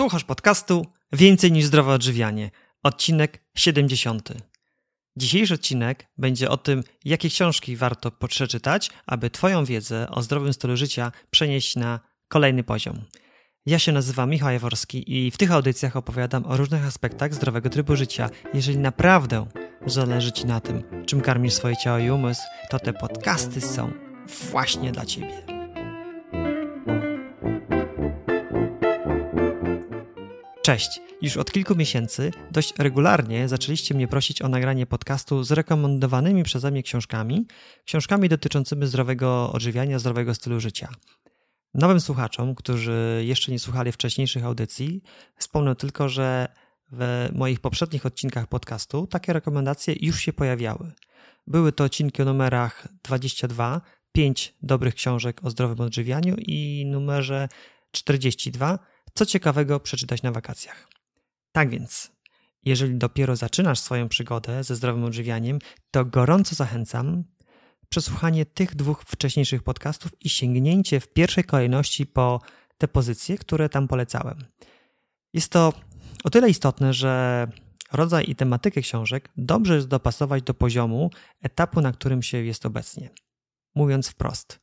Słuchasz podcastu Więcej niż zdrowe odżywianie, odcinek 70. Dzisiejszy odcinek będzie o tym, jakie książki warto przeczytać, aby Twoją wiedzę o zdrowym stylu życia przenieść na kolejny poziom. Ja się nazywam Michał Jaworski i w tych audycjach opowiadam o różnych aspektach zdrowego trybu życia. Jeżeli naprawdę zależy Ci na tym, czym karmisz swoje ciało i umysł, to te podcasty są właśnie dla Ciebie. Cześć! Już od kilku miesięcy dość regularnie zaczęliście mnie prosić o nagranie podcastu z rekomendowanymi przeze mnie książkami, książkami dotyczącymi zdrowego odżywiania, zdrowego stylu życia. Nowym słuchaczom, którzy jeszcze nie słuchali wcześniejszych audycji, wspomnę tylko, że w moich poprzednich odcinkach podcastu takie rekomendacje już się pojawiały. Były to odcinki o numerach 22, 5 dobrych książek o zdrowym odżywianiu i numerze 42, co ciekawego przeczytać na wakacjach. Tak więc, jeżeli dopiero zaczynasz swoją przygodę ze zdrowym odżywianiem, to gorąco zachęcam przesłuchanie tych dwóch wcześniejszych podcastów i sięgnięcie w pierwszej kolejności po te pozycje, które tam polecałem. Jest to o tyle istotne, że rodzaj i tematykę książek dobrze jest dopasować do poziomu etapu, na którym się jest obecnie. Mówiąc wprost,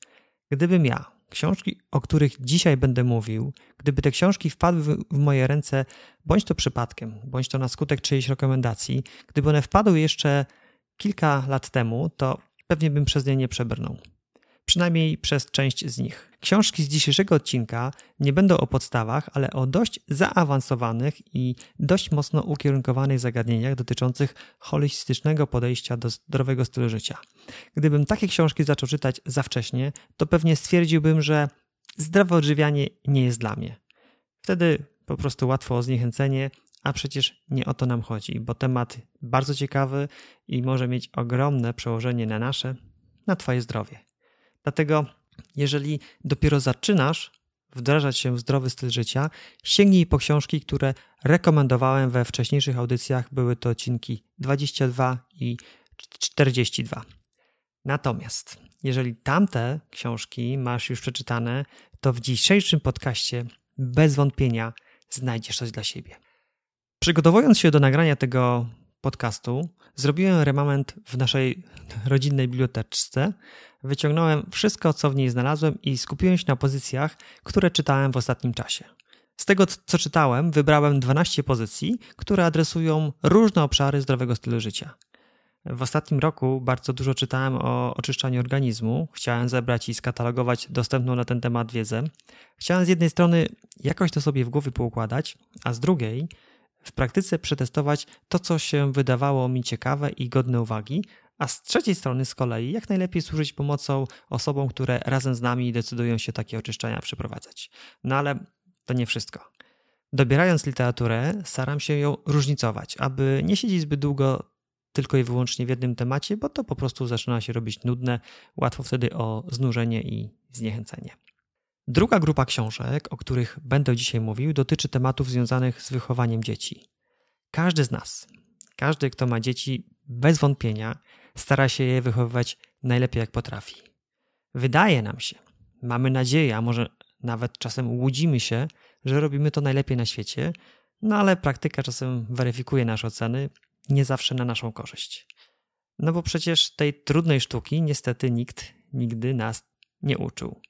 gdybym ja książki, o których dzisiaj będę mówił, gdyby te książki wpadły w moje ręce, bądź to przypadkiem, bądź to na skutek czyjejś rekomendacji, gdyby one wpadły jeszcze kilka lat temu, to pewnie bym przez nie nie przebrnął przynajmniej przez część z nich. Książki z dzisiejszego odcinka nie będą o podstawach, ale o dość zaawansowanych i dość mocno ukierunkowanych zagadnieniach dotyczących holistycznego podejścia do zdrowego stylu życia. Gdybym takie książki zaczął czytać za wcześnie, to pewnie stwierdziłbym, że zdrowe odżywianie nie jest dla mnie. Wtedy po prostu łatwo o zniechęcenie, a przecież nie o to nam chodzi, bo temat bardzo ciekawy i może mieć ogromne przełożenie na nasze, na Twoje zdrowie. Dlatego, jeżeli dopiero zaczynasz wdrażać się w zdrowy styl życia, sięgnij po książki, które rekomendowałem we wcześniejszych audycjach. Były to odcinki 22 i 42. Natomiast, jeżeli tamte książki masz już przeczytane, to w dzisiejszym podcaście bez wątpienia znajdziesz coś dla siebie. Przygotowując się do nagrania tego podcastu, zrobiłem remament w naszej rodzinnej biblioteczce. Wyciągnąłem wszystko, co w niej znalazłem i skupiłem się na pozycjach, które czytałem w ostatnim czasie. Z tego, co czytałem, wybrałem 12 pozycji, które adresują różne obszary zdrowego stylu życia. W ostatnim roku bardzo dużo czytałem o oczyszczaniu organizmu. Chciałem zebrać i skatalogować dostępną na ten temat wiedzę. Chciałem z jednej strony jakoś to sobie w głowie poukładać, a z drugiej w praktyce przetestować to, co się wydawało mi ciekawe i godne uwagi, a z trzeciej strony z kolei jak najlepiej służyć pomocą osobom, które razem z nami decydują się takie oczyszczania przeprowadzać. No ale to nie wszystko. Dobierając literaturę, staram się ją różnicować, aby nie siedzieć zbyt długo tylko i wyłącznie w jednym temacie, bo to po prostu zaczyna się robić nudne, łatwo wtedy o znużenie i zniechęcenie. Druga grupa książek, o których będę dzisiaj mówił, dotyczy tematów związanych z wychowaniem dzieci. Każdy z nas, każdy, kto ma dzieci, bez wątpienia stara się je wychowywać najlepiej jak potrafi. Wydaje nam się, mamy nadzieję, a może nawet czasem łudzimy się, że robimy to najlepiej na świecie, no ale praktyka czasem weryfikuje nasze oceny, nie zawsze na naszą korzyść. No bo przecież tej trudnej sztuki niestety nikt nigdy nas nie uczył.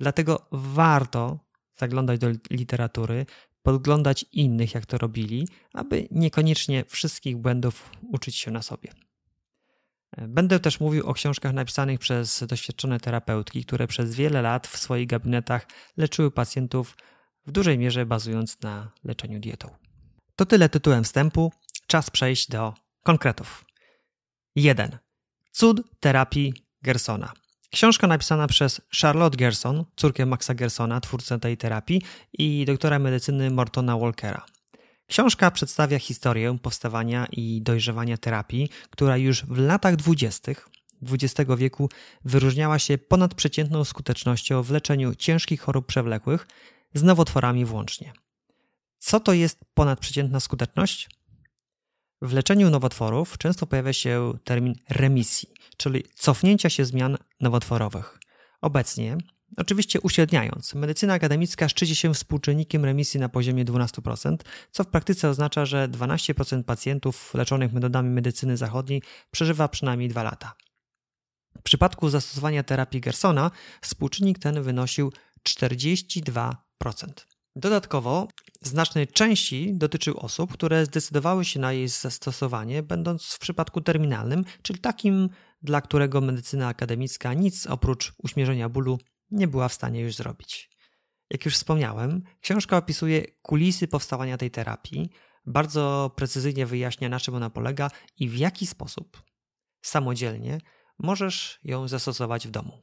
Dlatego warto zaglądać do literatury, podglądać innych, jak to robili, aby niekoniecznie wszystkich błędów uczyć się na sobie. Będę też mówił o książkach napisanych przez doświadczone terapeutki, które przez wiele lat w swoich gabinetach leczyły pacjentów, w dużej mierze bazując na leczeniu dietą. To tyle tytułem wstępu. Czas przejść do konkretów. 1. Cud terapii Gersona. Książka napisana przez Charlotte Gerson, córkę Maxa Gersona, twórcę tej terapii, i doktora medycyny Mortona Walkera. Książka przedstawia historię powstawania i dojrzewania terapii, która już w latach dwudziestych XX wieku wyróżniała się ponadprzeciętną skutecznością w leczeniu ciężkich chorób przewlekłych, z nowotworami włącznie. Co to jest ponadprzeciętna skuteczność? W leczeniu nowotworów często pojawia się termin remisji, czyli cofnięcia się zmian nowotworowych. Obecnie Oczywiście uśredniając, medycyna akademicka szczyci się współczynnikiem remisji na poziomie 12%, co w praktyce oznacza, że 12% pacjentów leczonych metodami medycyny zachodniej przeżywa przynajmniej 2 lata. W przypadku zastosowania terapii Gersona współczynnik ten wynosił 42%. Dodatkowo znacznej części dotyczył osób, które zdecydowały się na jej zastosowanie, będąc w przypadku terminalnym, czyli takim, dla którego medycyna akademicka nic oprócz uśmierzenia bólu nie była w stanie już zrobić. Jak już wspomniałem, książka opisuje kulisy powstawania tej terapii, bardzo precyzyjnie wyjaśnia, na czym ona polega i w jaki sposób samodzielnie możesz ją zastosować w domu.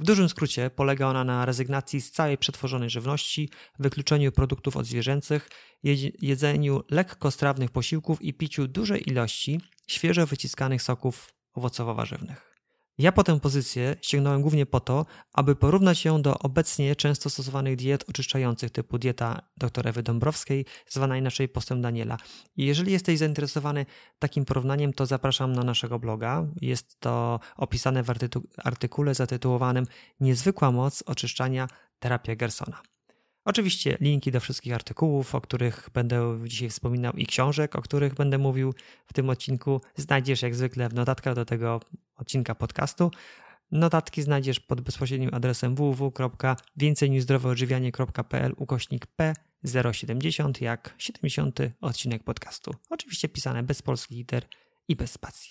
W dużym skrócie polega ona na rezygnacji z całej przetworzonej żywności, wykluczeniu produktów odzwierzęcych, jedzeniu lekkostrawnych posiłków i piciu dużej ilości świeżo wyciskanych soków owocowo-warzywnych. Ja po tę pozycję sięgnąłem głównie po to, aby porównać ją do obecnie często stosowanych diet oczyszczających typu dieta dr Ewy Dąbrowskiej, zwana inaczej postem Daniela. I jeżeli jesteś zainteresowany takim porównaniem, to zapraszam na naszego bloga. Jest to opisane w artykule zatytułowanym Niezwykła moc oczyszczania terapia Gersona. Oczywiście linki do wszystkich artykułów, o których będę dzisiaj wspominał i książek, o których będę mówił w tym odcinku, znajdziesz jak zwykle w notatkach do tego odcinka podcastu. Notatki znajdziesz pod bezpośrednim adresem www.więcejnizdroweodżywianie.pl ukośnik P070 jak 70 odcinek podcastu. Oczywiście pisane bez polskich liter i bez spacji.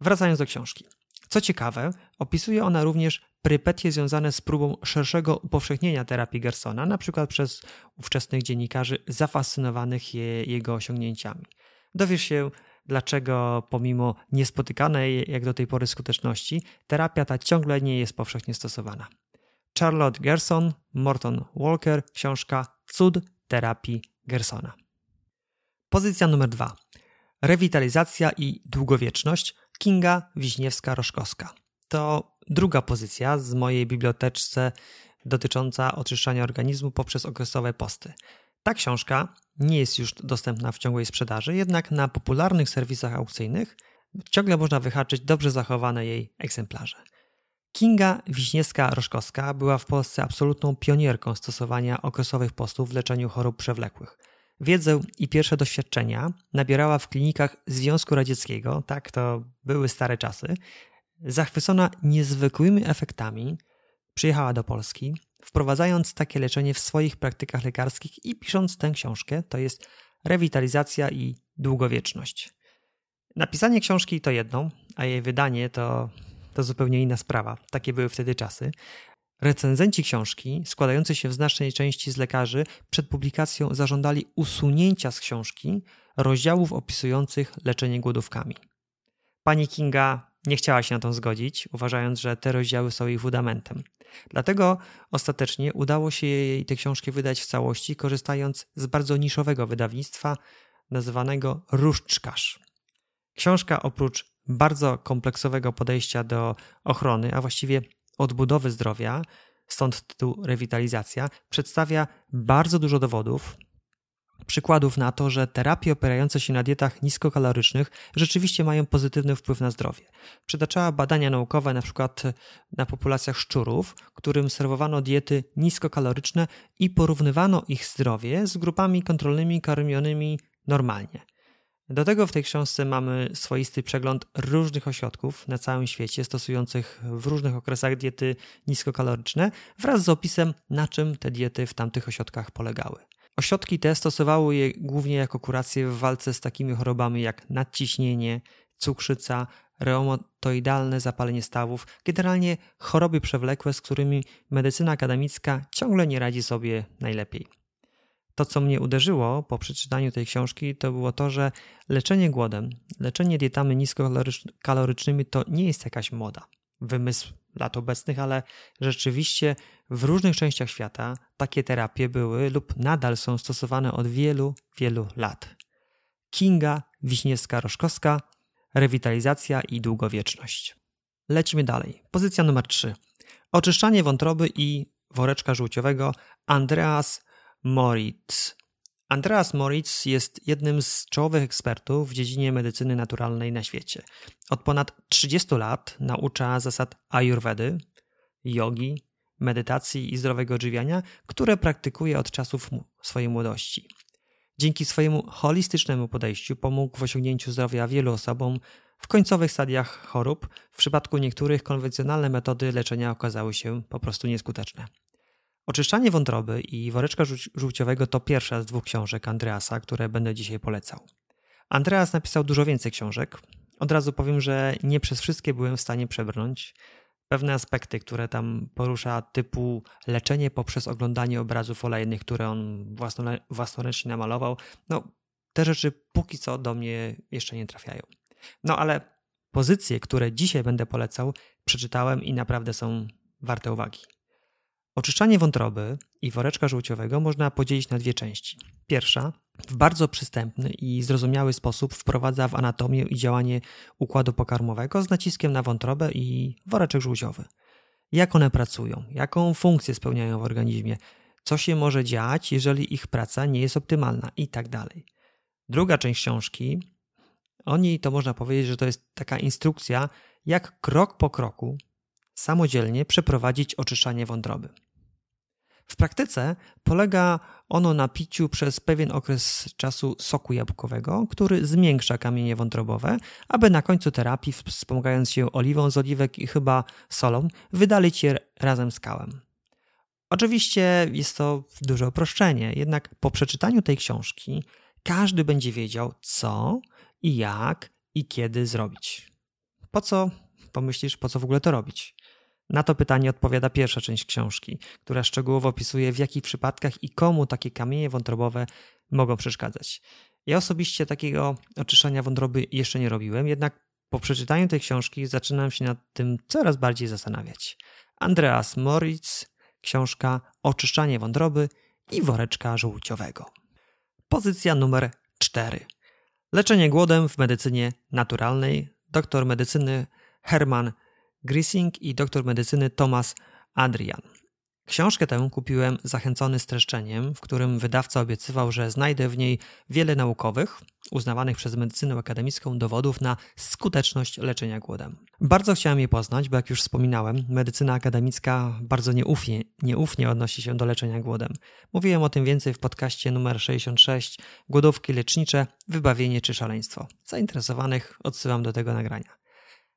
Wracając do książki. Co ciekawe, opisuje ona również perypetie związane z próbą szerszego upowszechnienia terapii Gersona, na przykład przez ówczesnych dziennikarzy zafascynowanych je, jego osiągnięciami. Dowiesz się, dlaczego pomimo niespotykanej jak do tej pory skuteczności, terapia ta ciągle nie jest powszechnie stosowana. Charlotte Gerson, Morton Walker, książka Cud terapii Gersona. Pozycja numer dwa. Rewitalizacja i długowieczność Kinga Wiśniewska-Roszkowska. To druga pozycja z mojej biblioteczce dotycząca oczyszczania organizmu poprzez okresowe posty. Ta książka nie jest już dostępna w ciągłej sprzedaży, jednak na popularnych serwisach aukcyjnych ciągle można wyhaczyć dobrze zachowane jej egzemplarze. Kinga Wiśniewska-Roszkowska była w Polsce absolutną pionierką stosowania okresowych postów w leczeniu chorób przewlekłych. Wiedzę i pierwsze doświadczenia nabierała w klinikach Związku Radzieckiego, tak to były stare czasy. Zachwycona niezwykłymi efektami, przyjechała do Polski, wprowadzając takie leczenie w swoich praktykach lekarskich i pisząc tę książkę, to jest rewitalizacja i długowieczność. Napisanie książki to jedno, a jej wydanie to, to zupełnie inna sprawa. Takie były wtedy czasy. Recenzenci książki, składający się w znacznej części z lekarzy, przed publikacją zażądali usunięcia z książki rozdziałów opisujących leczenie głodówkami. Pani Kinga nie chciała się na to zgodzić, uważając, że te rozdziały są jej fundamentem. Dlatego ostatecznie udało się jej tę książkę wydać w całości, korzystając z bardzo niszowego wydawnictwa nazywanego Różdżkarz. Książka oprócz bardzo kompleksowego podejścia do ochrony, a właściwie odbudowy zdrowia, stąd tytuł rewitalizacja, przedstawia bardzo dużo dowodów, przykładów na to, że terapie opierające się na dietach niskokalorycznych rzeczywiście mają pozytywny wpływ na zdrowie. Przytaczała badania naukowe na przykład na populacjach szczurów, którym serwowano diety niskokaloryczne i porównywano ich zdrowie z grupami kontrolnymi karmionymi normalnie. Do tego w tej książce mamy swoisty przegląd różnych ośrodków na całym świecie, stosujących w różnych okresach diety niskokaloryczne, wraz z opisem, na czym te diety w tamtych ośrodkach polegały. Ośrodki te stosowały je głównie jako kurację w walce z takimi chorobami jak nadciśnienie, cukrzyca, reumatoidalne zapalenie stawów, generalnie choroby przewlekłe, z którymi medycyna akademicka ciągle nie radzi sobie najlepiej. To, co mnie uderzyło po przeczytaniu tej książki, to było to, że leczenie głodem, leczenie dietami niskokalorycznymi to nie jest jakaś moda, wymysł lat obecnych, ale rzeczywiście w różnych częściach świata takie terapie były lub nadal są stosowane od wielu, wielu lat. Kinga Wiśniewska-Roszkowska, rewitalizacja i długowieczność. Lecimy dalej. Pozycja numer 3. Oczyszczanie wątroby i woreczka żółciowego Andreas Moritz. Andreas Moritz jest jednym z czołowych ekspertów w dziedzinie medycyny naturalnej na świecie. Od ponad 30 lat naucza zasad ayurvedy, jogi, medytacji i zdrowego odżywiania, które praktykuje od czasów swojej młodości. Dzięki swojemu holistycznemu podejściu pomógł w osiągnięciu zdrowia wielu osobom w końcowych stadiach chorób. W przypadku niektórych konwencjonalne metody leczenia okazały się po prostu nieskuteczne. Oczyszczanie wątroby i woreczka żółciowego to pierwsza z dwóch książek Andreasa, które będę dzisiaj polecał. Andreas napisał dużo więcej książek. Od razu powiem, że nie przez wszystkie byłem w stanie przebrnąć. Pewne aspekty, które tam porusza, typu leczenie poprzez oglądanie obrazów olejnych, które on własnoręcznie namalował, no te rzeczy póki co do mnie jeszcze nie trafiają. No ale pozycje, które dzisiaj będę polecał, przeczytałem i naprawdę są warte uwagi. Oczyszczanie wątroby i woreczka żółciowego można podzielić na dwie części. Pierwsza w bardzo przystępny i zrozumiały sposób wprowadza w anatomię i działanie układu pokarmowego z naciskiem na wątrobę i woreczek żółciowy. Jak one pracują, jaką funkcję spełniają w organizmie, co się może dziać, jeżeli ich praca nie jest optymalna i tak dalej. Druga część książki, o niej to można powiedzieć, że to jest taka instrukcja, jak krok po kroku samodzielnie przeprowadzić oczyszczanie wątroby. W praktyce polega ono na piciu przez pewien okres czasu soku jabłkowego, który zwiększa kamienie wątrobowe, aby na końcu terapii, wspomagając się oliwą z oliwek i chyba solą, wydalić je razem z kałem. Oczywiście jest to duże uproszczenie, jednak po przeczytaniu tej książki każdy będzie wiedział, co i jak i kiedy zrobić. Po co, pomyślisz, po co w ogóle to robić? Na to pytanie odpowiada pierwsza część książki, która szczegółowo opisuje w jakich przypadkach i komu takie kamienie wątrobowe mogą przeszkadzać. Ja osobiście takiego oczyszczania wątroby jeszcze nie robiłem, jednak po przeczytaniu tej książki zaczynam się nad tym coraz bardziej zastanawiać. Andreas Moritz, książka Oczyszczanie wątroby i woreczka żółciowego. Pozycja numer 4. Leczenie głodem w medycynie naturalnej. Doktor medycyny Hermann Grising i doktor medycyny Thomas Adrian. Książkę tę kupiłem zachęcony streszczeniem, w którym wydawca obiecywał, że znajdę w niej wiele naukowych, uznawanych przez medycynę akademicką dowodów na skuteczność leczenia głodem. Bardzo chciałem je poznać, bo jak już wspominałem, medycyna akademicka bardzo nieufnie, nieufnie odnosi się do leczenia głodem. Mówiłem o tym więcej w podcaście numer 66 Głodówki lecznicze, wybawienie czy szaleństwo. Zainteresowanych odsyłam do tego nagrania.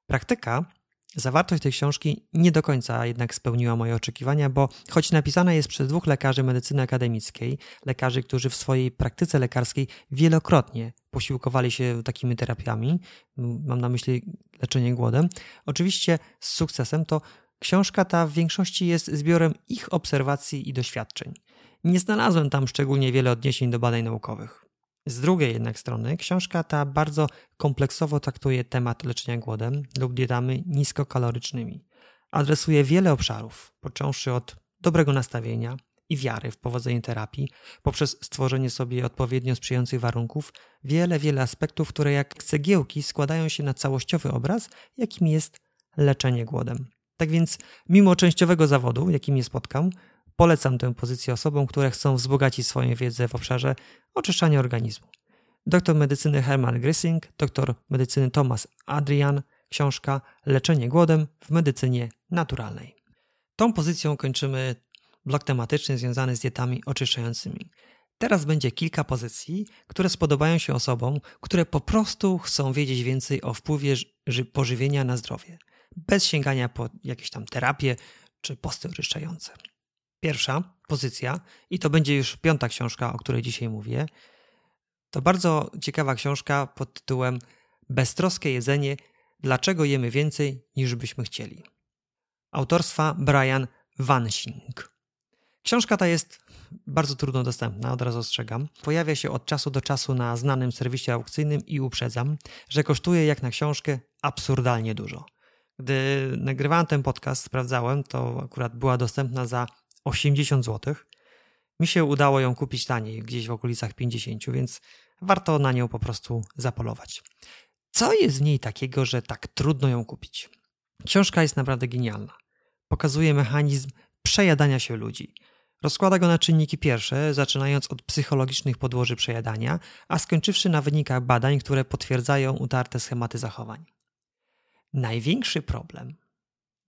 Praktyka Zawartość tej książki nie do końca jednak spełniła moje oczekiwania, bo choć napisana jest przez dwóch lekarzy medycyny akademickiej, lekarzy, którzy w swojej praktyce lekarskiej wielokrotnie posiłkowali się takimi terapiami, mam na myśli leczenie głodem, oczywiście z sukcesem, to książka ta w większości jest zbiorem ich obserwacji i doświadczeń. Nie znalazłem tam szczególnie wiele odniesień do badań naukowych. Z drugiej jednak strony książka ta bardzo kompleksowo traktuje temat leczenia głodem lub dietami niskokalorycznymi. Adresuje wiele obszarów, począwszy od dobrego nastawienia i wiary w powodzenie terapii, poprzez stworzenie sobie odpowiednio sprzyjających warunków, wiele, wiele aspektów, które jak cegiełki składają się na całościowy obraz, jakim jest leczenie głodem. Tak więc, mimo częściowego zawodu, jakim je spotkam, Polecam tę pozycję osobom, które chcą wzbogacić swoją wiedzę w obszarze oczyszczania organizmu. Doktor medycyny Hermann Grissing, doktor medycyny Thomas Adrian, książka Leczenie głodem w medycynie naturalnej. Tą pozycją kończymy blok tematyczny związany z dietami oczyszczającymi. Teraz będzie kilka pozycji, które spodobają się osobom, które po prostu chcą wiedzieć więcej o wpływie pożywienia na zdrowie, bez sięgania po jakieś tam terapie czy posty oczyszczające. Pierwsza pozycja, i to będzie już piąta książka, o której dzisiaj mówię, to bardzo ciekawa książka pod tytułem Beztroskie jedzenie Dlaczego jemy więcej niż byśmy chcieli? Autorstwa Brian Vansing. Książka ta jest bardzo trudno dostępna, od razu ostrzegam. Pojawia się od czasu do czasu na znanym serwisie aukcyjnym i uprzedzam, że kosztuje jak na książkę absurdalnie dużo. Gdy nagrywałem ten podcast, sprawdzałem, to akurat była dostępna za 80 zł. Mi się udało ją kupić taniej, gdzieś w okolicach 50, więc warto na nią po prostu zapolować. Co jest w niej takiego, że tak trudno ją kupić? Książka jest naprawdę genialna. Pokazuje mechanizm przejadania się ludzi. Rozkłada go na czynniki pierwsze, zaczynając od psychologicznych podłoży przejadania, a skończywszy na wynikach badań, które potwierdzają utarte schematy zachowań. Największy problem,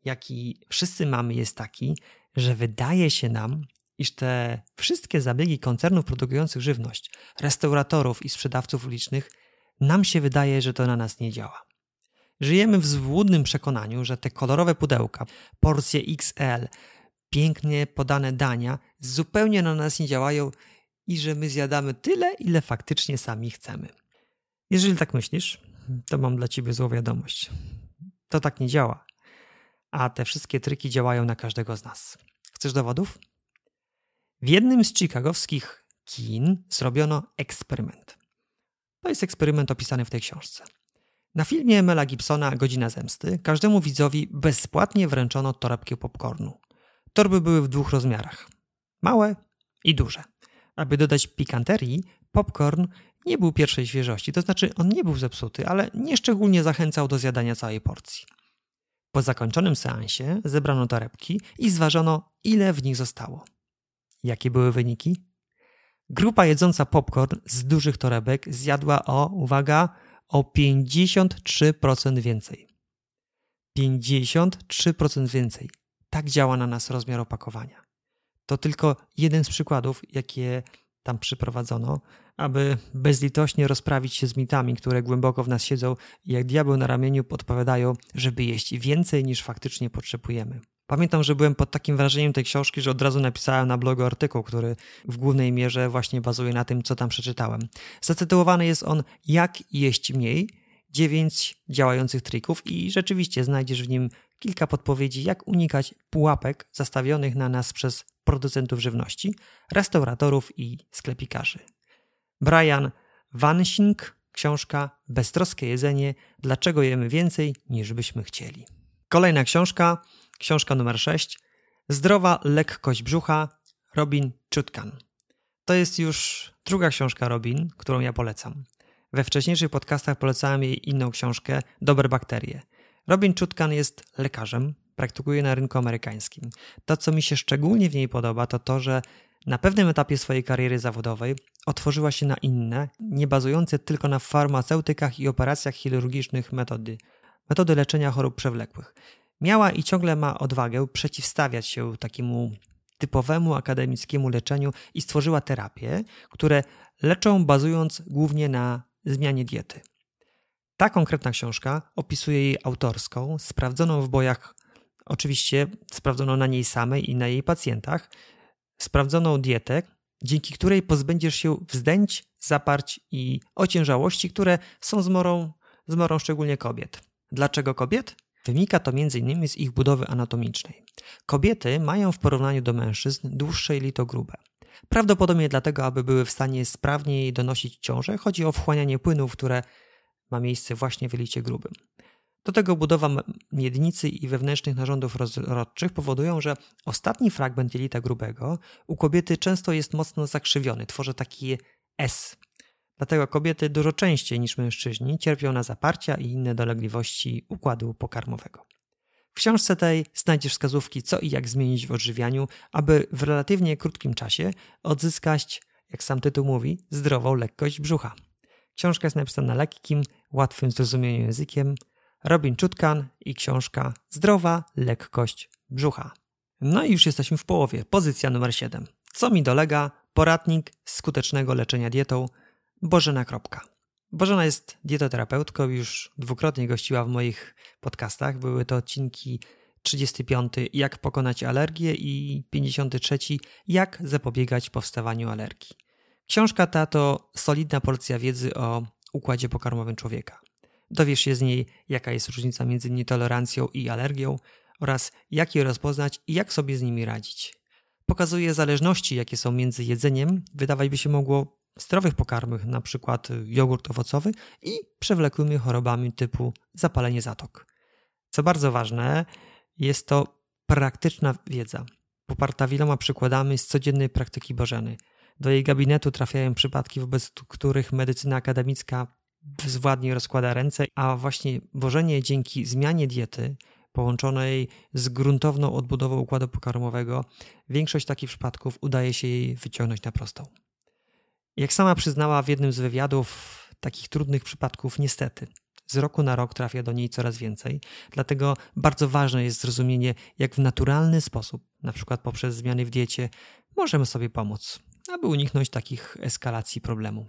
jaki wszyscy mamy, jest taki, że wydaje się nam, iż te wszystkie zabiegi koncernów produkujących żywność, restauratorów i sprzedawców ulicznych, nam się wydaje, że to na nas nie działa. Żyjemy w złudnym przekonaniu, że te kolorowe pudełka, porcje XL, pięknie podane dania zupełnie na nas nie działają i że my zjadamy tyle, ile faktycznie sami chcemy. Jeżeli tak myślisz, to mam dla ciebie złą wiadomość. To tak nie działa. A te wszystkie triki działają na każdego z nas. Chcesz dowodów? W jednym z chicagowskich kin zrobiono eksperyment. To jest eksperyment opisany w tej książce. Na filmie Mela Gibsona Godzina Zemsty każdemu widzowi bezpłatnie wręczono torebkę popcornu. Torby były w dwóch rozmiarach. Małe i duże. Aby dodać pikanterii, popcorn nie był pierwszej świeżości, to znaczy on nie był zepsuty, ale nieszczególnie zachęcał do zjadania całej porcji. Po zakończonym seansie zebrano torebki i zważono, ile w nich zostało. Jakie były wyniki? Grupa jedząca popcorn z dużych torebek zjadła o, uwaga, o 53% więcej. 53% więcej. Tak działa na nas rozmiar opakowania. To tylko jeden z przykładów, jakie tam przyprowadzono, aby bezlitośnie rozprawić się z mitami, które głęboko w nas siedzą i jak diabeł na ramieniu podpowiadają, żeby jeść więcej niż faktycznie potrzebujemy. Pamiętam, że byłem pod takim wrażeniem tej książki, że od razu napisałem na blogu artykuł, który w głównej mierze właśnie bazuje na tym, co tam przeczytałem. Zatytułowany jest on Jak jeść mniej? Dziewięć działających trików i rzeczywiście znajdziesz w nim kilka podpowiedzi, jak unikać pułapek zastawionych na nas przez producentów żywności, restauratorów i sklepikarzy. Brian Vansing, książka Beztroskie jedzenie, dlaczego jemy więcej niż byśmy chcieli. Kolejna książka Książka numer 6. Zdrowa lekkość brzucha Robin Chutkan. To jest już druga książka Robin, którą ja polecam. We wcześniejszych podcastach polecałem jej inną książkę Dobre bakterie. Robin Chutkan jest lekarzem, praktykuje na rynku amerykańskim. To, co mi się szczególnie w niej podoba, to to, że na pewnym etapie swojej kariery zawodowej otworzyła się na inne, nie bazujące tylko na farmaceutykach i operacjach chirurgicznych metody, metody leczenia chorób przewlekłych miała i ciągle ma odwagę przeciwstawiać się takiemu typowemu akademickiemu leczeniu i stworzyła terapie, które leczą bazując głównie na zmianie diety. Ta konkretna książka opisuje jej autorską, sprawdzoną w bojach, oczywiście sprawdzoną na niej samej i na jej pacjentach, sprawdzoną dietę, dzięki której pozbędziesz się wzdęć, zaparć i ociężałości, które są zmorą, zmorą szczególnie kobiet. Dlaczego kobiet? Wynika to m.in. z ich budowy anatomicznej. Kobiety mają w porównaniu do mężczyzn dłuższe jelito grube. Prawdopodobnie dlatego, aby były w stanie sprawniej donosić ciążę, chodzi o wchłanianie płynów, które ma miejsce właśnie w jelicie grubym. Do tego budowa miednicy i wewnętrznych narządów rozrodczych powodują, że ostatni fragment jelita grubego u kobiety często jest mocno zakrzywiony, tworzy taki S, Dlatego kobiety dużo częściej niż mężczyźni cierpią na zaparcia i inne dolegliwości układu pokarmowego. W książce tej znajdziesz wskazówki, co i jak zmienić w odżywianiu, aby w relatywnie krótkim czasie odzyskać, jak sam tytuł mówi, zdrową lekkość brzucha. Książka jest napisana lekkim, łatwym zrozumieniu językiem. Robin Czutkan i książka Zdrowa lekkość brzucha. No i już jesteśmy w połowie. Pozycja numer 7. Co mi dolega? Poradnik skutecznego leczenia dietą Bożena Kropka. Bożena jest dietoterapeutką, już dwukrotnie gościła w moich podcastach. Były to odcinki 35 Jak pokonać alergię i 53 Jak zapobiegać powstawaniu alergii. Książka ta to solidna porcja wiedzy o układzie pokarmowym człowieka. Dowiesz się z niej, jaka jest różnica między nietolerancją i alergią oraz jak je rozpoznać i jak sobie z nimi radzić. Pokazuje zależności, jakie są między jedzeniem, wydawać by się mogło zdrowych pokarmych, np. jogurt owocowy i przewlekłymi chorobami typu zapalenie zatok. Co bardzo ważne, jest to praktyczna wiedza, poparta wieloma przykładami z codziennej praktyki Bożeny. Do jej gabinetu trafiają przypadki, wobec których medycyna akademicka bezwładnie rozkłada ręce, a właśnie Bożenie dzięki zmianie diety połączonej z gruntowną odbudową układu pokarmowego, większość takich przypadków udaje się jej wyciągnąć na prostą. Jak sama przyznała w jednym z wywiadów, takich trudnych przypadków niestety Z roku na rok trafia do niej coraz więcej, dlatego bardzo ważne jest zrozumienie, jak w naturalny sposób, na przykład poprzez zmiany w diecie, możemy sobie pomóc, aby uniknąć takich eskalacji problemu.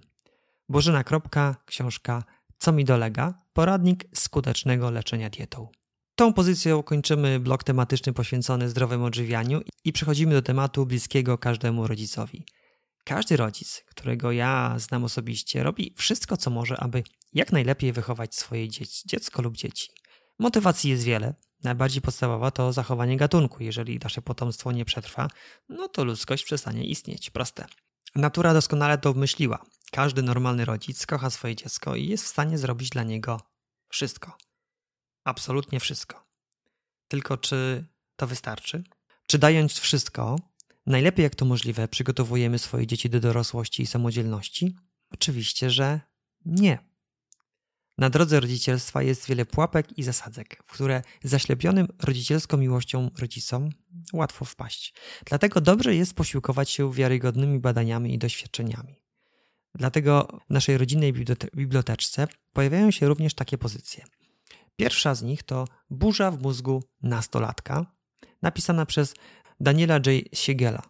Bożena Kropka, książka Co mi dolega? Poradnik skutecznego leczenia dietą. Tą pozycją kończymy blok tematyczny poświęcony zdrowemu odżywianiu i przechodzimy do tematu bliskiego każdemu rodzicowi. Każdy rodzic, którego ja znam osobiście, robi wszystko, co może, aby jak najlepiej wychować swoje dziecko lub dzieci. Motywacji jest wiele. Najbardziej podstawowa to zachowanie gatunku. Jeżeli nasze potomstwo nie przetrwa, no to ludzkość przestanie istnieć. Proste. Natura doskonale to obmyśliła. Każdy normalny rodzic kocha swoje dziecko i jest w stanie zrobić dla niego wszystko. Absolutnie wszystko. Tylko czy to wystarczy? Czy dając wszystko, najlepiej jak to możliwe, przygotowujemy swoje dzieci do dorosłości i samodzielności? Oczywiście, że nie. Na drodze rodzicielstwa jest wiele pułapek i zasadzek, w które zaślepionym rodzicielską miłością rodzicom łatwo wpaść. Dlatego dobrze jest posiłkować się wiarygodnymi badaniami i doświadczeniami. Dlatego w naszej rodzinnej biblioteczce pojawiają się również takie pozycje. Pierwsza z nich to Burza w mózgu nastolatka, napisana przez Daniela J. Siegela.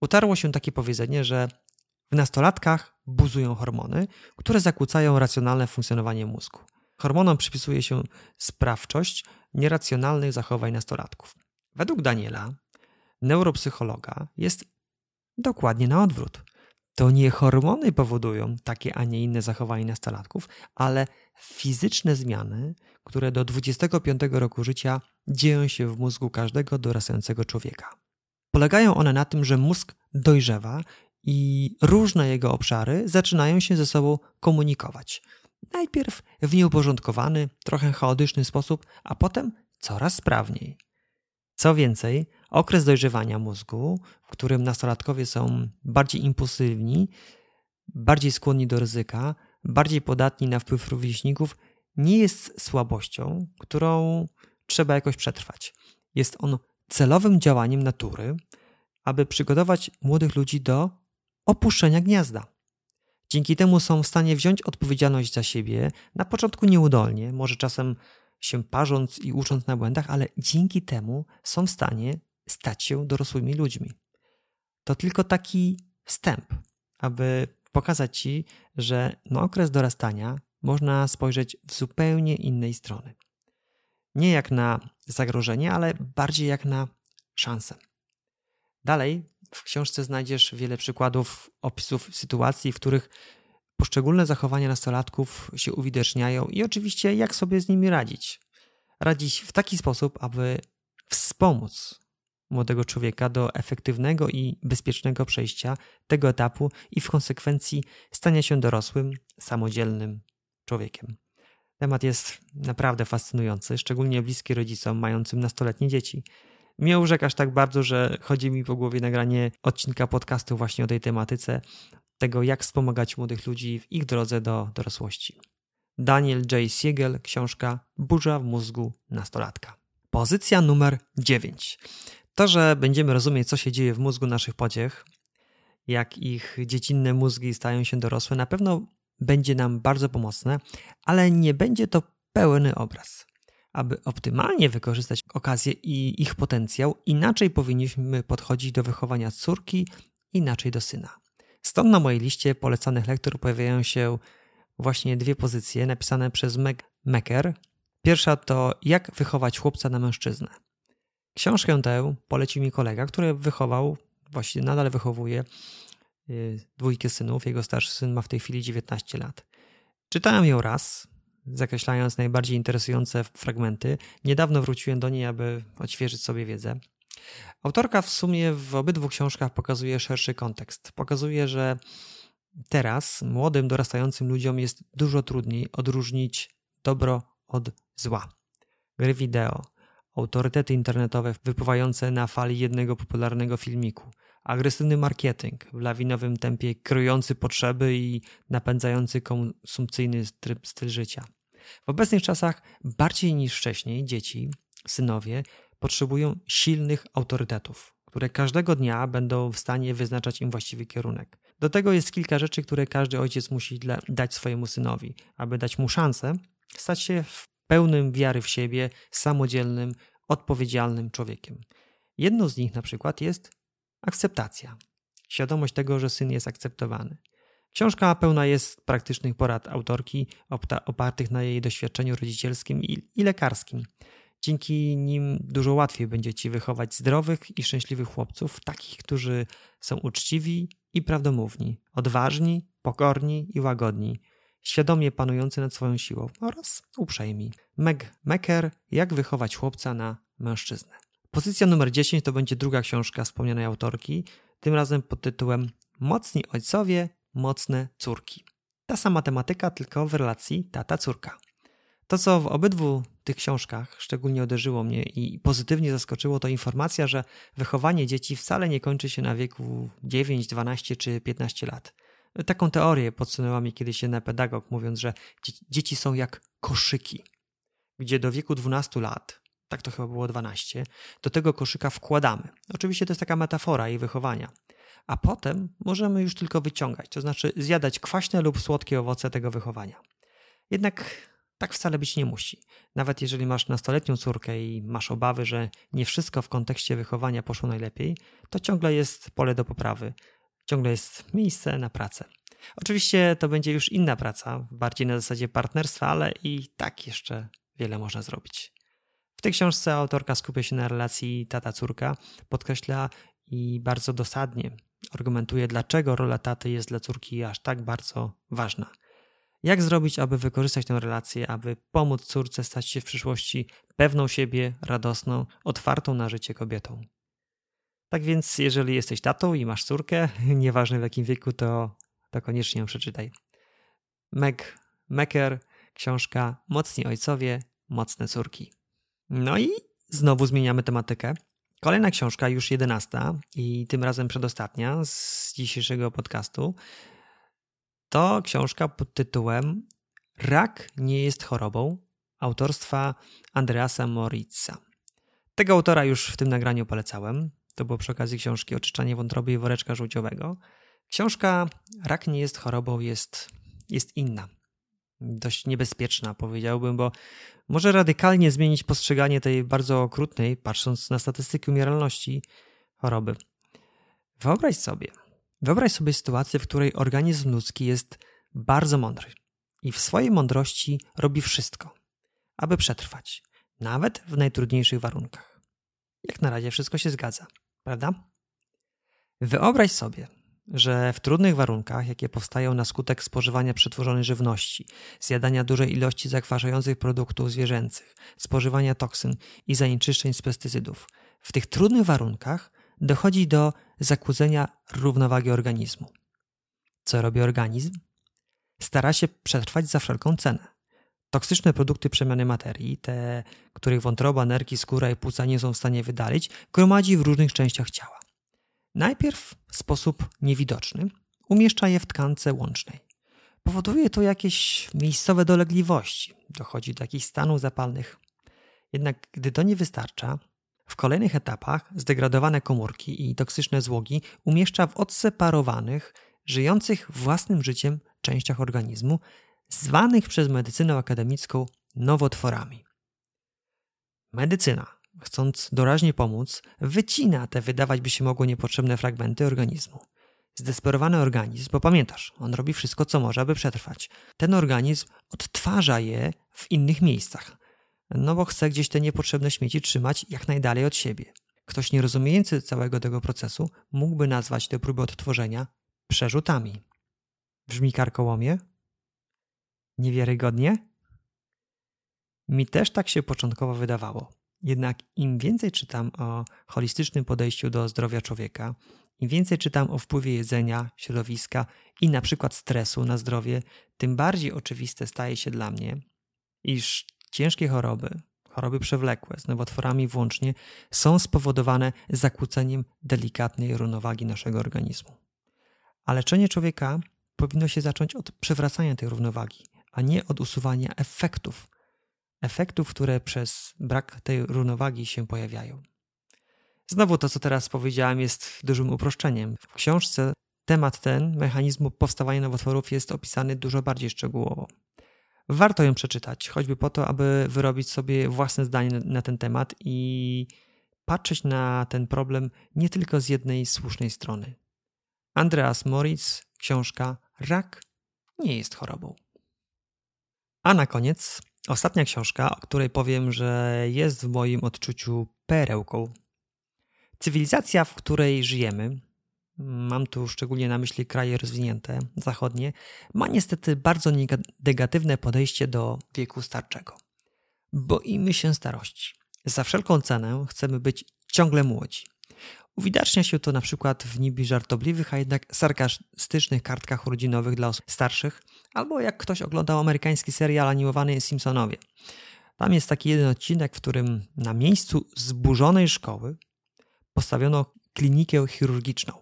Utarło się takie powiedzenie, że w nastolatkach buzują hormony, które zakłócają racjonalne funkcjonowanie mózgu. Hormonom przypisuje się sprawczość nieracjonalnych zachowań nastolatków. Według Daniela, neuropsychologa, jest dokładnie na odwrót. To nie hormony powodują takie, a nie inne zachowania nastolatków, ale fizyczne zmiany, które do 25 roku życia dzieją się w mózgu każdego dorastającego człowieka. Polegają one na tym, że mózg dojrzewa i różne jego obszary zaczynają się ze sobą komunikować. Najpierw w nieuporządkowany, trochę chaotyczny sposób, a potem coraz sprawniej. Co więcej, okres dojrzewania mózgu, w którym nastolatkowie są bardziej impulsywni, bardziej skłonni do ryzyka, bardziej podatni na wpływ rówieśników, nie jest słabością, którą trzeba jakoś przetrwać. Jest on celowym działaniem natury, aby przygotować młodych ludzi do opuszczenia gniazda. Dzięki temu są w stanie wziąć odpowiedzialność za siebie, na początku nieudolnie, może czasem się parząc i ucząc na błędach, ale dzięki temu są w stanie stać się dorosłymi ludźmi. To tylko taki wstęp, aby pokazać Ci, że na okres dorastania można spojrzeć w zupełnie innej strony. Nie jak na zagrożenie, ale bardziej jak na szansę. Dalej w książce znajdziesz wiele przykładów, opisów sytuacji, w których poszczególne zachowania nastolatków się uwidaczniają i oczywiście jak sobie z nimi radzić. Radzić w taki sposób, aby wspomóc młodego człowieka do efektywnego i bezpiecznego przejścia tego etapu i w konsekwencji stania się dorosłym, samodzielnym człowiekiem. Temat jest naprawdę fascynujący, szczególnie bliski rodzicom mającym nastoletnie dzieci. Mnie urzekasz tak bardzo, że chodzi mi po głowie nagranie odcinka podcastu właśnie o tej tematyce, tego jak wspomagać młodych ludzi w ich drodze do dorosłości. Daniel J. Siegel, książka Burza w mózgu nastolatka. Pozycja numer 9. To, że będziemy rozumieć, co się dzieje w mózgu naszych pociech, jak ich dziecinne mózgi stają się dorosłe, na pewno będzie nam bardzo pomocne, ale nie będzie to pełny obraz. Aby optymalnie wykorzystać okazję i ich potencjał, inaczej powinniśmy podchodzić do wychowania córki, inaczej do syna. Stąd na mojej liście polecanych lektur pojawiają się właśnie dwie pozycje napisane przez Meg Mecker. Pierwsza to Jak wychować chłopca na mężczyznę. Książkę tę polecił mi kolega, który wychował, właściwie nadal wychowuje y, dwójkę synów. Jego starszy syn ma w tej chwili 19 lat. Czytałem ją raz, zakreślając najbardziej interesujące fragmenty. Niedawno wróciłem do niej, aby odświeżyć sobie wiedzę. Autorka w sumie w obydwu książkach pokazuje szerszy kontekst. Pokazuje, że teraz młodym, dorastającym ludziom jest dużo trudniej odróżnić dobro od zła. Gry wideo, autorytety internetowe wypływające na fali jednego popularnego filmiku, agresywny marketing w lawinowym tempie kryjący potrzeby i napędzający konsumpcyjny styl życia. W obecnych czasach bardziej niż wcześniej dzieci, synowie potrzebują silnych autorytetów, które każdego dnia będą w stanie wyznaczać im właściwy kierunek. Do tego jest kilka rzeczy, które każdy ojciec musi dać swojemu synowi, aby dać mu szansę stać się pełnym wiary w siebie, samodzielnym, odpowiedzialnym człowiekiem. Jedną z nich na przykład jest akceptacja. Świadomość tego, że syn jest akceptowany. Książka pełna jest praktycznych porad autorki, opartych na jej doświadczeniu rodzicielskim i, lekarskim. Dzięki nim dużo łatwiej będzie ci wychować zdrowych i szczęśliwych chłopców, takich, którzy są uczciwi i prawdomówni, odważni, pokorni i łagodni, świadomie panujący nad swoją siłą oraz uprzejmi. Meg Mecker Jak wychować chłopca na mężczyznę. Pozycja numer 10 to będzie druga książka wspomnianej autorki, tym razem pod tytułem Mocni ojcowie, mocne córki. Ta sama tematyka, tylko w relacji tata-córka. To, co w obydwu tych książkach szczególnie uderzyło mnie i pozytywnie zaskoczyło, to informacja, że wychowanie dzieci wcale nie kończy się na wieku 9, 12 czy 15 lat. Taką teorię podsunęła mi kiedyś jedna pedagog, mówiąc, że dzieci są jak koszyki, gdzie do wieku 12 lat, tak to chyba było 12, do tego koszyka wkładamy. Oczywiście to jest taka metafora jej wychowania. A potem możemy już tylko wyciągać, to znaczy zjadać kwaśne lub słodkie owoce tego wychowania. Jednak tak wcale być nie musi. Nawet jeżeli masz nastoletnią córkę i masz obawy, że nie wszystko w kontekście wychowania poszło najlepiej, to ciągle jest pole do poprawy, ciągle jest miejsce na pracę. Oczywiście to będzie już inna praca, bardziej na zasadzie partnerstwa, ale i tak jeszcze wiele można zrobić. W tej książce autorka skupia się na relacji tata-córka, podkreśla i bardzo dosadnie argumentuje, dlaczego rola taty jest dla córki aż tak bardzo ważna. Jak zrobić, aby wykorzystać tę relację, aby pomóc córce stać się w przyszłości pewną siebie, radosną, otwartą na życie kobietą? Tak więc, jeżeli jesteś tatą i masz córkę, nieważne w jakim wieku, to, to koniecznie ją przeczytaj. Meg Mecker, książka Mocni ojcowie, mocne córki. No i znowu zmieniamy tematykę. Kolejna książka, już jedenasta i tym razem przedostatnia z dzisiejszego podcastu, to książka pod tytułem Rak nie jest chorobą autorstwa Andreasa Moritza. Tego autora już w tym nagraniu polecałem. To było przy okazji książki Oczyszczanie wątroby i woreczka żółciowego. Książka Rak nie jest chorobą jest, jest inna. Dość niebezpieczna, powiedziałbym, bo może radykalnie zmienić postrzeganie tej bardzo okrutnej, patrząc na statystyki umieralności choroby. Wyobraź sobie, wyobraź sobie sytuację, w której organizm ludzki jest bardzo mądry i w swojej mądrości robi wszystko, aby przetrwać, nawet w najtrudniejszych warunkach. Jak na razie wszystko się zgadza, prawda? Wyobraź sobie, że w trudnych warunkach, jakie powstają na skutek spożywania przetworzonej żywności, zjadania dużej ilości zakwaszających produktów zwierzęcych, spożywania toksyn i zanieczyszczeń z pestycydów, w tych trudnych warunkach dochodzi do zakłócenia równowagi organizmu. Co robi organizm? Stara się przetrwać za wszelką cenę. Toksyczne produkty przemiany materii, te, których wątroba, nerki, skóra i płuca nie są w stanie wydalić, gromadzi w różnych częściach ciała. Najpierw w sposób niewidoczny umieszcza je w tkance łącznej. Powoduje to jakieś miejscowe dolegliwości, dochodzi do jakichś stanów zapalnych. Jednak gdy to nie wystarcza, w kolejnych etapach zdegradowane komórki i toksyczne złogi umieszcza w odseparowanych, żyjących własnym życiem częściach organizmu, zwanych przez medycynę akademicką nowotworami. Medycyna chcąc doraźnie pomóc, wycina te wydawać by się mogło niepotrzebne fragmenty organizmu. Zdesperowany organizm, bo pamiętasz, on robi wszystko, co może, aby przetrwać. Ten organizm odtwarza je w innych miejscach, no bo chce gdzieś te niepotrzebne śmieci trzymać jak najdalej od siebie. Ktoś nierozumiejący całego tego procesu mógłby nazwać te próby odtworzenia przerzutami. Brzmi karkołomie? Niewiarygodnie? Mi też tak się początkowo wydawało. Jednak im więcej czytam o holistycznym podejściu do zdrowia człowieka, im więcej czytam o wpływie jedzenia, środowiska i na przykład stresu na zdrowie, tym bardziej oczywiste staje się dla mnie, iż ciężkie choroby, choroby przewlekłe z nowotworami włącznie, są spowodowane zakłóceniem delikatnej równowagi naszego organizmu. A leczenie człowieka powinno się zacząć od przywracania tej równowagi, a nie od usuwania efektów efektów, które przez brak tej równowagi się pojawiają. Znowu to, co teraz powiedziałem, jest dużym uproszczeniem. W książce temat ten, mechanizmu powstawania nowotworów, jest opisany dużo bardziej szczegółowo. Warto ją przeczytać, choćby po to, aby wyrobić sobie własne zdanie na ten temat i patrzeć na ten problem nie tylko z jednej słusznej strony. Andreas Moritz, książka Rak nie jest chorobą. A na koniec ostatnia książka, o której powiem, że jest w moim odczuciu perełką. Cywilizacja, w której żyjemy, mam tu szczególnie na myśli kraje rozwinięte, zachodnie, ma niestety bardzo negatywne podejście do wieku starczego. Boimy się starości. Za wszelką cenę chcemy być ciągle młodzi. Uwidacznia się to na przykład w niby żartobliwych, a jednak sarkastycznych kartkach urodzinowych dla osób starszych, albo jak ktoś oglądał amerykański serial animowany Simpsonowie. Tam jest taki jeden odcinek, w którym na miejscu zburzonej szkoły postawiono klinikę chirurgiczną.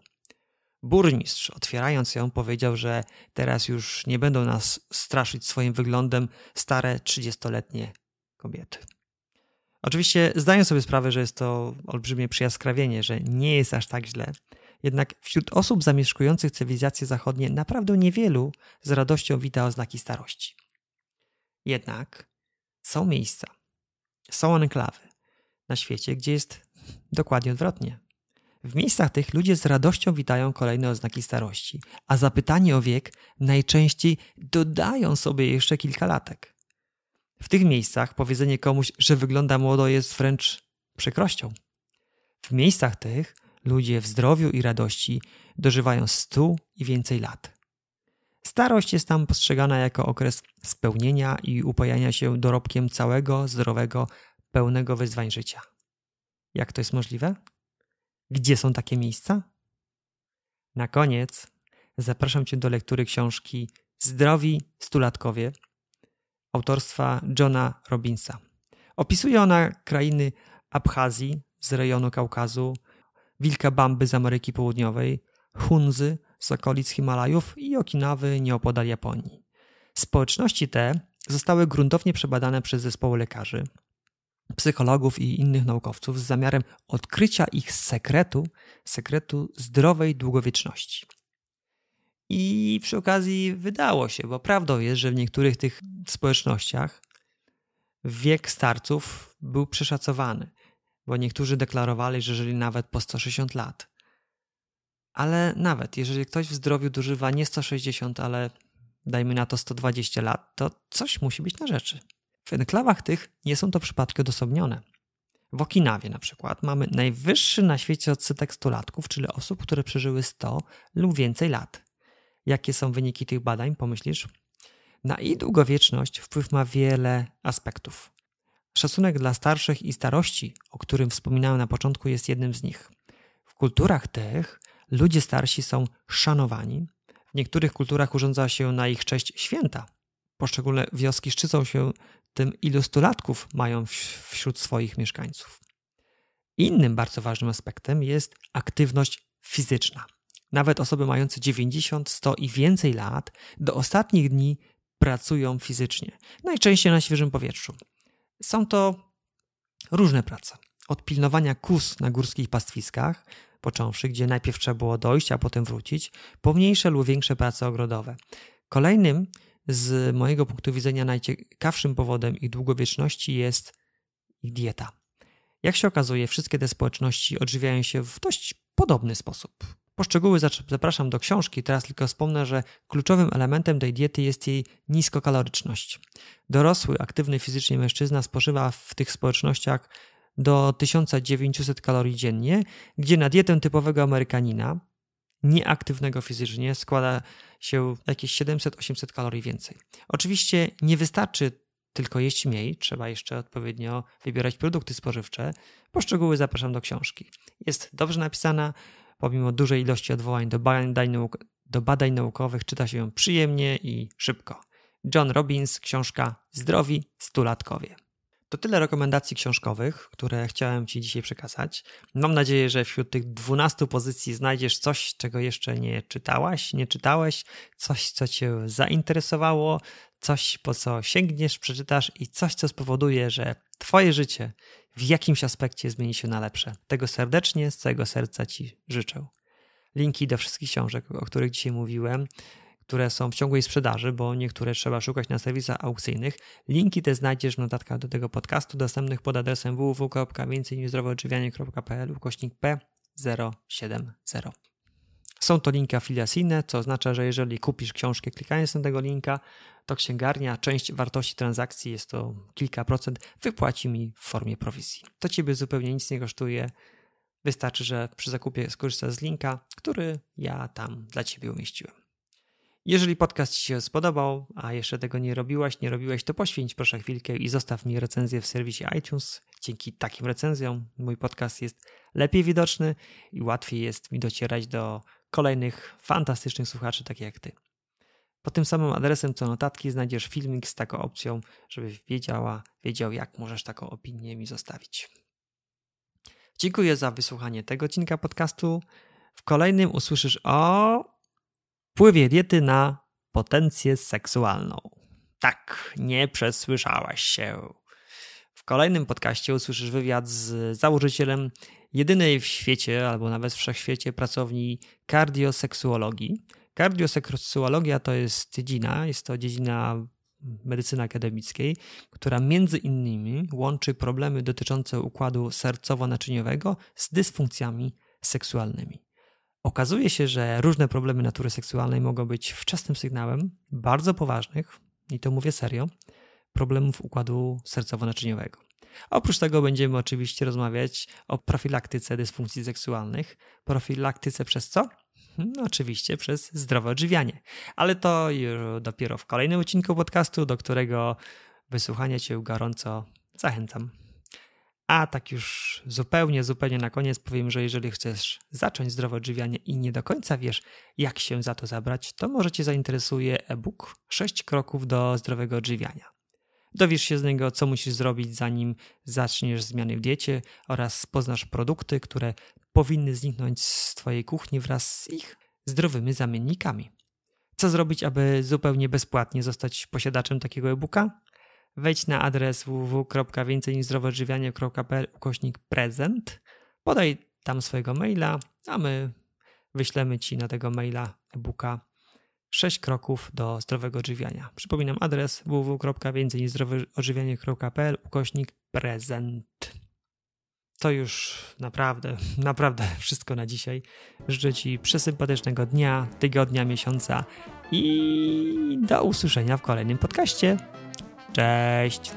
Burmistrz, otwierając ją, powiedział, że teraz już nie będą nas straszyć swoim wyglądem stare, trzydziestoletnie kobiety. Oczywiście zdaję sobie sprawę, że jest to olbrzymie przyjaskrawienie, że nie jest aż tak źle. Jednak wśród osób zamieszkujących cywilizacje zachodnie naprawdę niewielu z radością wita oznaki starości. Jednak są miejsca, są enklawy na świecie, gdzie jest dokładnie odwrotnie. W miejscach tych ludzie z radością witają kolejne oznaki starości, a zapytanie o wiek najczęściej dodają sobie jeszcze kilka latek. W tych miejscach powiedzenie komuś, że wygląda młodo, jest wręcz przykrością. W miejscach tych ludzie w zdrowiu i radości dożywają stu i więcej lat. Starość jest tam postrzegana jako okres spełnienia i upajania się dorobkiem całego, zdrowego, pełnego wyzwań życia. Jak to jest możliwe? Gdzie są takie miejsca? Na koniec zapraszam Cię do lektury książki Zdrowi Stulatkowie autorstwa Johna Robinsa. Opisuje ona krainy Abchazji z rejonu Kaukazu, Wilka Bamby z Ameryki Południowej, Hunzy z okolic Himalajów i Okinawy nieopodal Japonii. Społeczności te zostały gruntownie przebadane przez zespoły lekarzy, psychologów i innych naukowców z zamiarem odkrycia ich sekretu, sekretu zdrowej długowieczności. I przy okazji wydało się, bo prawdą jest, że w niektórych tych społecznościach wiek starców był przeszacowany, bo niektórzy deklarowali, że żyli nawet po 160 lat. Ale nawet jeżeli ktoś w zdrowiu dożywa nie 160, ale dajmy na to 120 lat, to coś musi być na rzeczy. W enklawach tych nie są to przypadki odosobnione. W Okinawie na przykład mamy najwyższy na świecie odsetek stolatków, czyli osób, które przeżyły 100 lub więcej lat. Jakie są wyniki tych badań, pomyślisz? Na ich długowieczność wpływ ma wiele aspektów. Szacunek dla starszych i starości, o którym wspominałem na początku, jest jednym z nich. W kulturach tych ludzie starsi są szanowani. W niektórych kulturach urządza się na ich cześć święta. Poszczególne wioski szczycą się tym, ilu stulatków mają wśród swoich mieszkańców. Innym bardzo ważnym aspektem jest aktywność fizyczna. Nawet osoby mające 90, 100 i więcej lat do ostatnich dni pracują fizycznie, najczęściej na świeżym powietrzu. Są to różne prace. Od pilnowania kus na górskich pastwiskach, począwszy, gdzie najpierw trzeba było dojść, a potem wrócić, po mniejsze lub większe prace ogrodowe. Kolejnym z mojego punktu widzenia najciekawszym powodem ich długowieczności jest ich dieta. Jak się okazuje, wszystkie te społeczności odżywiają się w dość podobny sposób. Poszczegóły zapraszam do książki, teraz tylko wspomnę, że kluczowym elementem tej diety jest jej niskokaloryczność. Dorosły, aktywny fizycznie mężczyzna spożywa w tych społecznościach do 1900 kalorii dziennie, gdzie na dietę typowego Amerykanina, nieaktywnego fizycznie, składa się jakieś 700-800 kalorii więcej. Oczywiście nie wystarczy tylko jeść mniej, trzeba jeszcze odpowiednio wybierać produkty spożywcze. Poszczegóły zapraszam do książki. Jest dobrze napisana, Pomimo dużej ilości odwołań do badań, nauk do badań naukowych czyta się ją przyjemnie i szybko. John Robbins, książka Zdrowi stulatkowie. To tyle rekomendacji książkowych, które chciałem Ci dzisiaj przekazać. Mam nadzieję, że wśród tych 12 pozycji znajdziesz coś, czego jeszcze nie czytałaś, nie czytałeś, coś, co Cię zainteresowało, coś, po co sięgniesz, przeczytasz i coś, co spowoduje, że Twoje życie w jakimś aspekcie zmieni się na lepsze. Tego serdecznie, z całego serca Ci życzę. Linki do wszystkich książek, o których dzisiaj mówiłem, które są w ciągłej sprzedaży, bo niektóre trzeba szukać na serwisach aukcyjnych. Linki te znajdziesz w notatkach do tego podcastu dostępnych pod adresem www.więcejnizdrowoodżywianie.pl ukośnik P070. Są to linki afiliacyjne, co oznacza, że jeżeli kupisz książkę klikając na tego linka, to księgarnia część wartości transakcji, jest to kilka procent, wypłaci mi w formie prowizji. To ciebie zupełnie nic nie kosztuje. Wystarczy, że przy zakupie skorzystasz z linka, który ja tam dla ciebie umieściłem. Jeżeli podcast Ci się spodobał, a jeszcze tego nie robiłaś, nie robiłeś, to poświęć proszę chwilkę i zostaw mi recenzję w serwisie iTunes. Dzięki takim recenzjom mój podcast jest lepiej widoczny i łatwiej jest mi docierać do kolejnych fantastycznych słuchaczy, takich jak Ty. Pod tym samym adresem co notatki znajdziesz filmik z taką opcją, żeby wiedziała, wiedział jak możesz taką opinię mi zostawić. Dziękuję za wysłuchanie tego odcinka podcastu. W kolejnym usłyszysz o wpływie diety na potencję seksualną. Tak, nie przesłyszałaś się. W kolejnym podcaście usłyszysz wywiad z założycielem jedynej w świecie, albo nawet w wszechświecie pracowni kardioseksuologii. Kardioseksuologia to jest dziedzina, jest to dziedzina medycyny akademickiej, która między innymi łączy problemy dotyczące układu sercowo-naczyniowego z dysfunkcjami seksualnymi. Okazuje się, że różne problemy natury seksualnej mogą być wczesnym sygnałem bardzo poważnych, i to mówię serio, problemów układu sercowo-naczyniowego. Oprócz tego będziemy oczywiście rozmawiać o profilaktyce dysfunkcji seksualnych. Profilaktyce przez co? No, oczywiście przez zdrowe odżywianie. Ale to już dopiero w kolejnym odcinku podcastu, do którego wysłuchania Cię gorąco zachęcam. A tak już zupełnie, zupełnie na koniec powiem, że jeżeli chcesz zacząć zdrowe odżywianie i nie do końca wiesz, jak się za to zabrać, to może Cię zainteresuje e-book 6 kroków do zdrowego odżywiania. Dowiesz się z niego, co musisz zrobić, zanim zaczniesz zmiany w diecie oraz poznasz produkty, które powinny zniknąć z Twojej kuchni wraz z ich zdrowymi zamiennikami. Co zrobić, aby zupełnie bezpłatnie zostać posiadaczem takiego e-booka? Wejdź na adres www.więcejnizdrowoodżywianie.pl ukośnik prezent, podaj tam swojego maila, a my wyślemy Ci na tego maila e-booka 6 kroków do zdrowego odżywiania. Przypominam adres www.więcejnizdrowoodżywianie.pl ukośnik prezent. To już naprawdę, naprawdę wszystko na dzisiaj. Życzę Ci przesympatycznego dnia, tygodnia, miesiąca i do usłyszenia w kolejnym podcaście. Cześć!